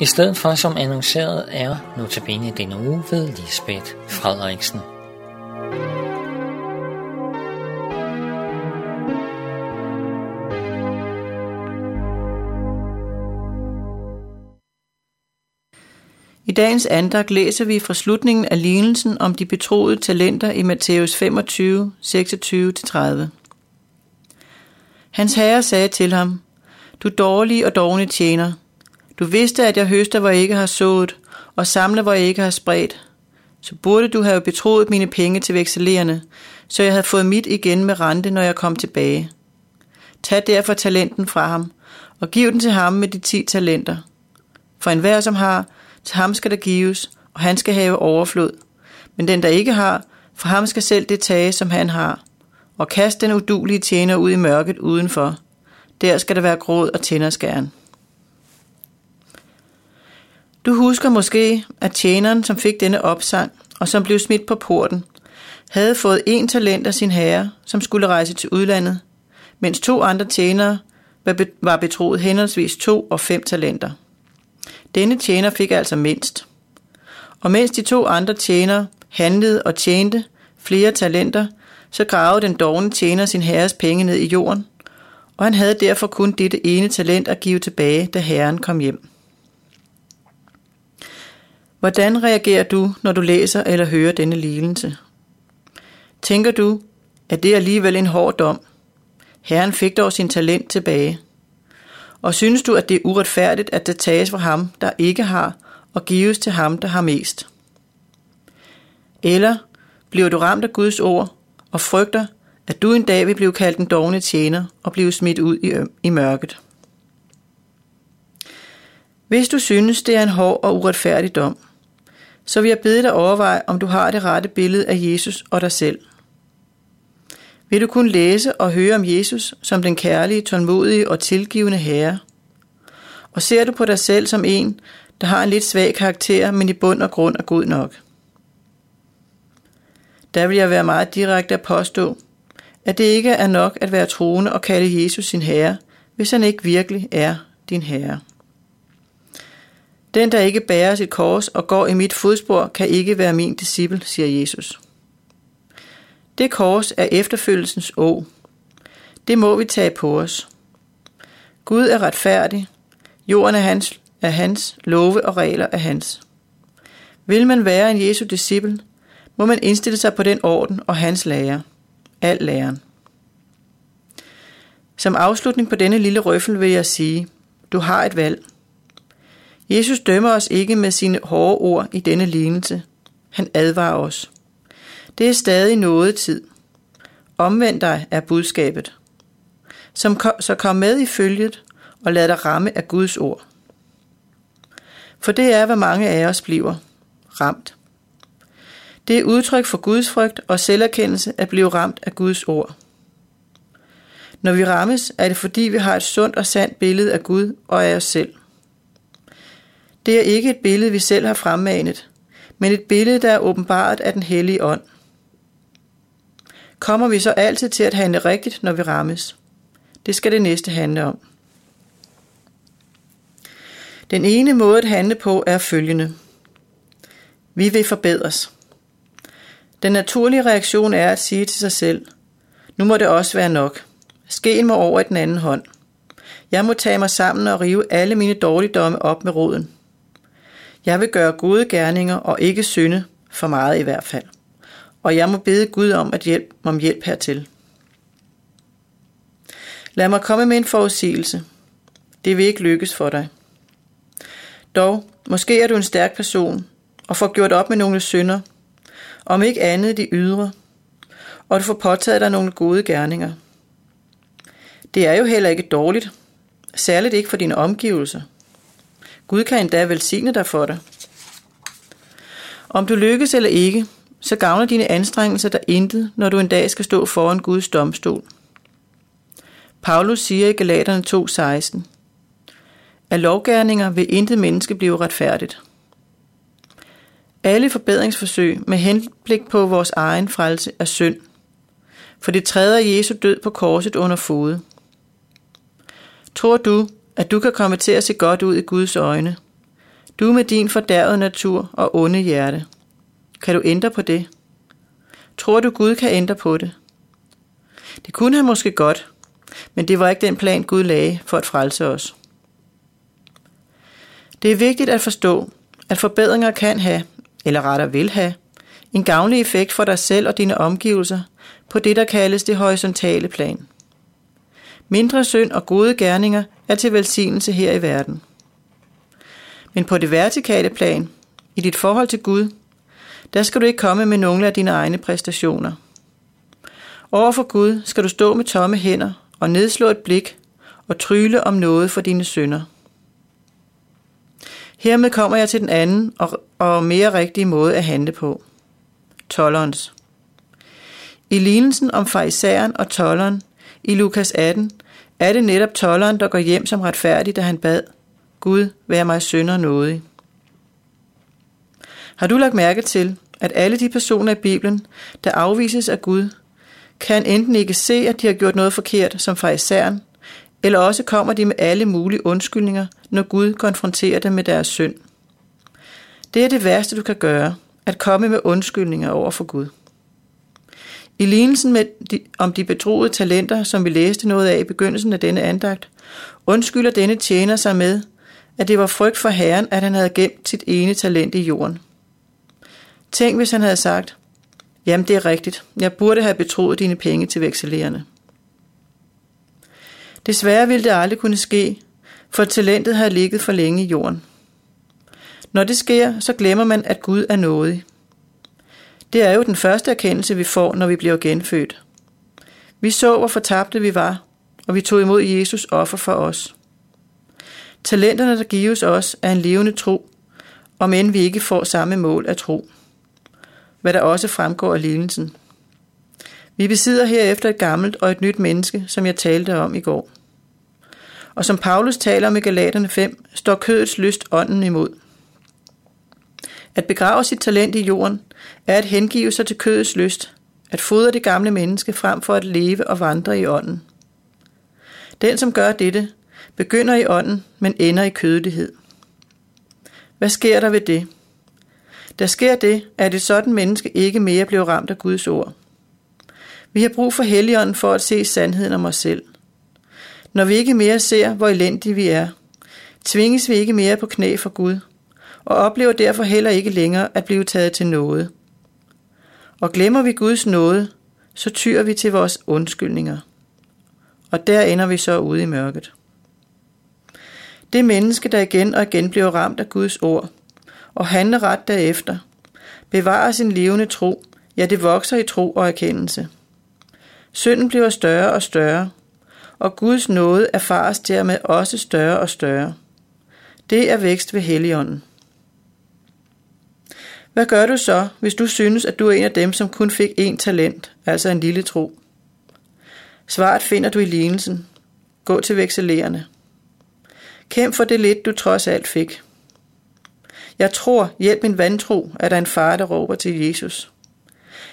I stedet for som annonceret er notabene denne uge ved Lisbeth Frederiksen. I dagens andagt læser vi fra slutningen af lignelsen om de betroede talenter i Matthæus 25, 26-30. Hans herre sagde til ham, Du dårlige og dogne tjener, du vidste, at jeg høster, hvor jeg ikke har sået, og samler, hvor jeg ikke har spredt. Så burde du have betroet mine penge til vekselerende, så jeg havde fået mit igen med rente, når jeg kom tilbage. Tag derfor talenten fra ham, og giv den til ham med de ti talenter. For enhver, som har, til ham skal der gives, og han skal have overflod. Men den, der ikke har, for ham skal selv det tage, som han har. Og kast den udulige tjener ud i mørket udenfor. Der skal der være gråd og tænderskæren. Du husker måske, at tjeneren, som fik denne opsang, og som blev smidt på porten, havde fået en talent af sin herre, som skulle rejse til udlandet, mens to andre tjenere var betroet henholdsvis to og fem talenter. Denne tjener fik altså mindst. Og mens de to andre tjenere handlede og tjente flere talenter, så gravede den dogne tjener sin herres penge ned i jorden, og han havde derfor kun dette ene talent at give tilbage, da herren kom hjem. Hvordan reagerer du, når du læser eller hører denne lignelse? Tænker du, at det er alligevel en hård dom? Herren fik dog sin talent tilbage. Og synes du, at det er uretfærdigt, at det tages fra ham, der ikke har, og gives til ham, der har mest? Eller bliver du ramt af Guds ord og frygter, at du en dag vil blive kaldt en dogne tjener og blive smidt ud i, i mørket? Hvis du synes, det er en hård og uretfærdig dom, så vil jeg bede dig overveje, om du har det rette billede af Jesus og dig selv. Vil du kun læse og høre om Jesus som den kærlige, tålmodige og tilgivende Herre? Og ser du på dig selv som en, der har en lidt svag karakter, men i bund og grund er god nok? Der vil jeg være meget direkte at påstå, at det ikke er nok at være troende og kalde Jesus sin Herre, hvis han ikke virkelig er din Herre. Den, der ikke bærer sit kors og går i mit fodspor, kan ikke være min disciple, siger Jesus. Det kors er efterfølgelsens å. Det må vi tage på os. Gud er retfærdig. Jorden er hans, er hans. Love og regler er hans. Vil man være en Jesu disciple, må man indstille sig på den orden og hans lære. Al læren. Som afslutning på denne lille røffel vil jeg sige, du har et valg. Jesus dømmer os ikke med sine hårde ord i denne lignelse. Han advarer os. Det er stadig noget tid. Omvend dig er budskabet. Som kom, så kom med i følget og lad dig ramme af Guds ord. For det er, hvad mange af os bliver ramt. Det er udtryk for Guds frygt og selverkendelse at blive ramt af Guds ord. Når vi rammes, er det fordi vi har et sundt og sandt billede af Gud og af os selv. Det er ikke et billede, vi selv har fremmanet, men et billede, der er åbenbart af den hellige ånd. Kommer vi så altid til at handle rigtigt, når vi rammes? Det skal det næste handle om. Den ene måde at handle på er følgende. Vi vil forbedres. Den naturlige reaktion er at sige til sig selv, nu må det også være nok. Skeen må over i den anden hånd. Jeg må tage mig sammen og rive alle mine dårligdomme op med roden. Jeg vil gøre gode gerninger og ikke synde, for meget i hvert fald. Og jeg må bede Gud om at hjælpe om hjælp hertil. Lad mig komme med en forudsigelse. Det vil ikke lykkes for dig. Dog, måske er du en stærk person, og får gjort op med nogle synder, om ikke andet de ydre, og du får påtaget dig nogle gode gerninger. Det er jo heller ikke dårligt, særligt ikke for dine omgivelser. Gud kan endda velsigne dig for det. Om du lykkes eller ikke, så gavner dine anstrengelser der intet, når du en dag skal stå foran Guds domstol. Paulus siger i Galaterne 2:16, at lovgærninger vil intet menneske blive retfærdigt. Alle forbedringsforsøg med henblik på vores egen frelse er synd, for det træder Jesu død på korset under fode. Tror du, at du kan komme til at se godt ud i Guds øjne, Du med din fordærvede natur og onde hjerte. Kan du ændre på det? Tror du, Gud kan ændre på det? Det kunne han måske godt, men det var ikke den plan, Gud lagde for at frelse os. Det er vigtigt at forstå, at forbedringer kan have, eller rettere vil have, en gavnlig effekt for dig selv og dine omgivelser på det, der kaldes det horisontale plan. Mindre synd og gode gerninger er til velsignelse her i verden. Men på det vertikale plan, i dit forhold til Gud, der skal du ikke komme med nogle af dine egne præstationer. Overfor Gud skal du stå med tomme hænder og nedslå et blik og tryle om noget for dine synder. Hermed kommer jeg til den anden og, og mere rigtige måde at handle på. Tollerens. I lignelsen om farisæeren og tolleren i Lukas 18 er det netop tolleren, der går hjem som retfærdig, da han bad, Gud, vær mig sønder nådig. Har du lagt mærke til, at alle de personer i Bibelen, der afvises af Gud, kan enten ikke se, at de har gjort noget forkert som farisæren, eller også kommer de med alle mulige undskyldninger, når Gud konfronterer dem med deres synd. Det er det værste, du kan gøre, at komme med undskyldninger over for Gud. I lignelsen med de, om de betroede talenter, som vi læste noget af i begyndelsen af denne andagt, undskylder denne tjener sig med, at det var frygt for Herren, at han havde gemt sit ene talent i jorden. Tænk, hvis han havde sagt, jamen det er rigtigt, jeg burde have betroet dine penge til vekselererne. Desværre ville det aldrig kunne ske, for talentet havde ligget for længe i jorden. Når det sker, så glemmer man, at Gud er nådig. Det er jo den første erkendelse, vi får, når vi bliver genfødt. Vi så, hvor fortabte vi var, og vi tog imod Jesus offer for os. Talenterne, der gives os, er en levende tro, om end vi ikke får samme mål af tro. Hvad der også fremgår af lignelsen. Vi besidder herefter et gammelt og et nyt menneske, som jeg talte om i går. Og som Paulus taler om i Galaterne 5, står kødets lyst ånden imod. At begrave sit talent i jorden er at hengive sig til kødets lyst, at fodre det gamle menneske frem for at leve og vandre i ånden. Den, som gør dette, begynder i ånden, men ender i kødelighed. Hvad sker der ved det? Der sker det, at et sådan menneske ikke mere bliver ramt af Guds ord. Vi har brug for Helligånden for at se sandheden om os selv. Når vi ikke mere ser, hvor elendige vi er, tvinges vi ikke mere på knæ for Gud, og oplever derfor heller ikke længere at blive taget til noget. Og glemmer vi Guds nåde, så tyr vi til vores undskyldninger. Og der ender vi så ude i mørket. Det menneske, der igen og igen bliver ramt af Guds ord, og handler ret derefter, bevarer sin levende tro, ja det vokser i tro og erkendelse. Synden bliver større og større, og Guds nåde erfares dermed også større og større. Det er vækst ved Helligånden. Hvad gør du så, hvis du synes, at du er en af dem, som kun fik én talent, altså en lille tro? Svaret finder du i lignelsen. Gå til vekselerende. Kæmp for det lidt, du trods alt fik. Jeg tror, hjælp min vantro, at der en far, der råber til Jesus.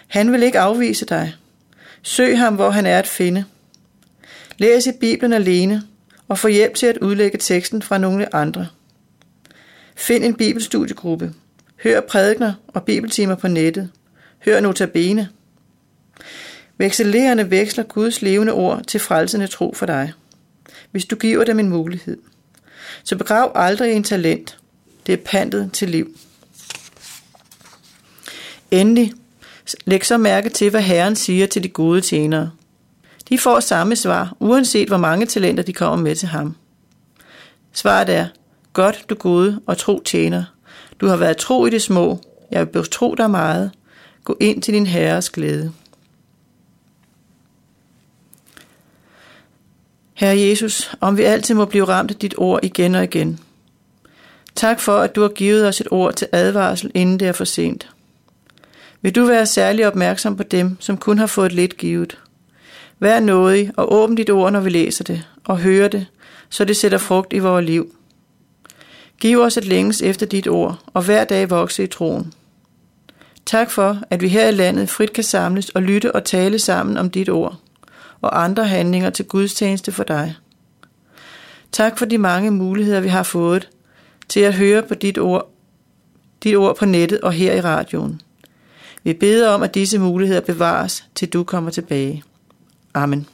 Han vil ikke afvise dig. Søg ham, hvor han er at finde. Læs i Bibelen alene, og få hjælp til at udlægge teksten fra nogle andre. Find en bibelstudiegruppe. Hør prædikner og bibeltimer på nettet. Hør notabene. Vekselerende veksler Guds levende ord til frelsende tro for dig, hvis du giver dem en mulighed. Så begrav aldrig en talent. Det er pantet til liv. Endelig, læg så mærke til, hvad Herren siger til de gode tjenere. De får samme svar, uanset hvor mange talenter de kommer med til ham. Svaret er, godt du gode og tro tjener. Du har været tro i det små. Jeg vil betro dig meget. Gå ind til din herres glæde. Herre Jesus, om vi altid må blive ramt af dit ord igen og igen. Tak for, at du har givet os et ord til advarsel, inden det er for sent. Vil du være særlig opmærksom på dem, som kun har fået lidt givet. Vær nådig og åbn dit ord, når vi læser det og hører det, så det sætter frugt i vores liv. Giv os et længes efter dit ord, og hver dag vokse i troen. Tak for, at vi her i landet frit kan samles og lytte og tale sammen om dit ord og andre handlinger til Guds tjeneste for dig. Tak for de mange muligheder, vi har fået til at høre på dit ord, dit ord på nettet og her i radioen. Vi beder om, at disse muligheder bevares, til du kommer tilbage. Amen.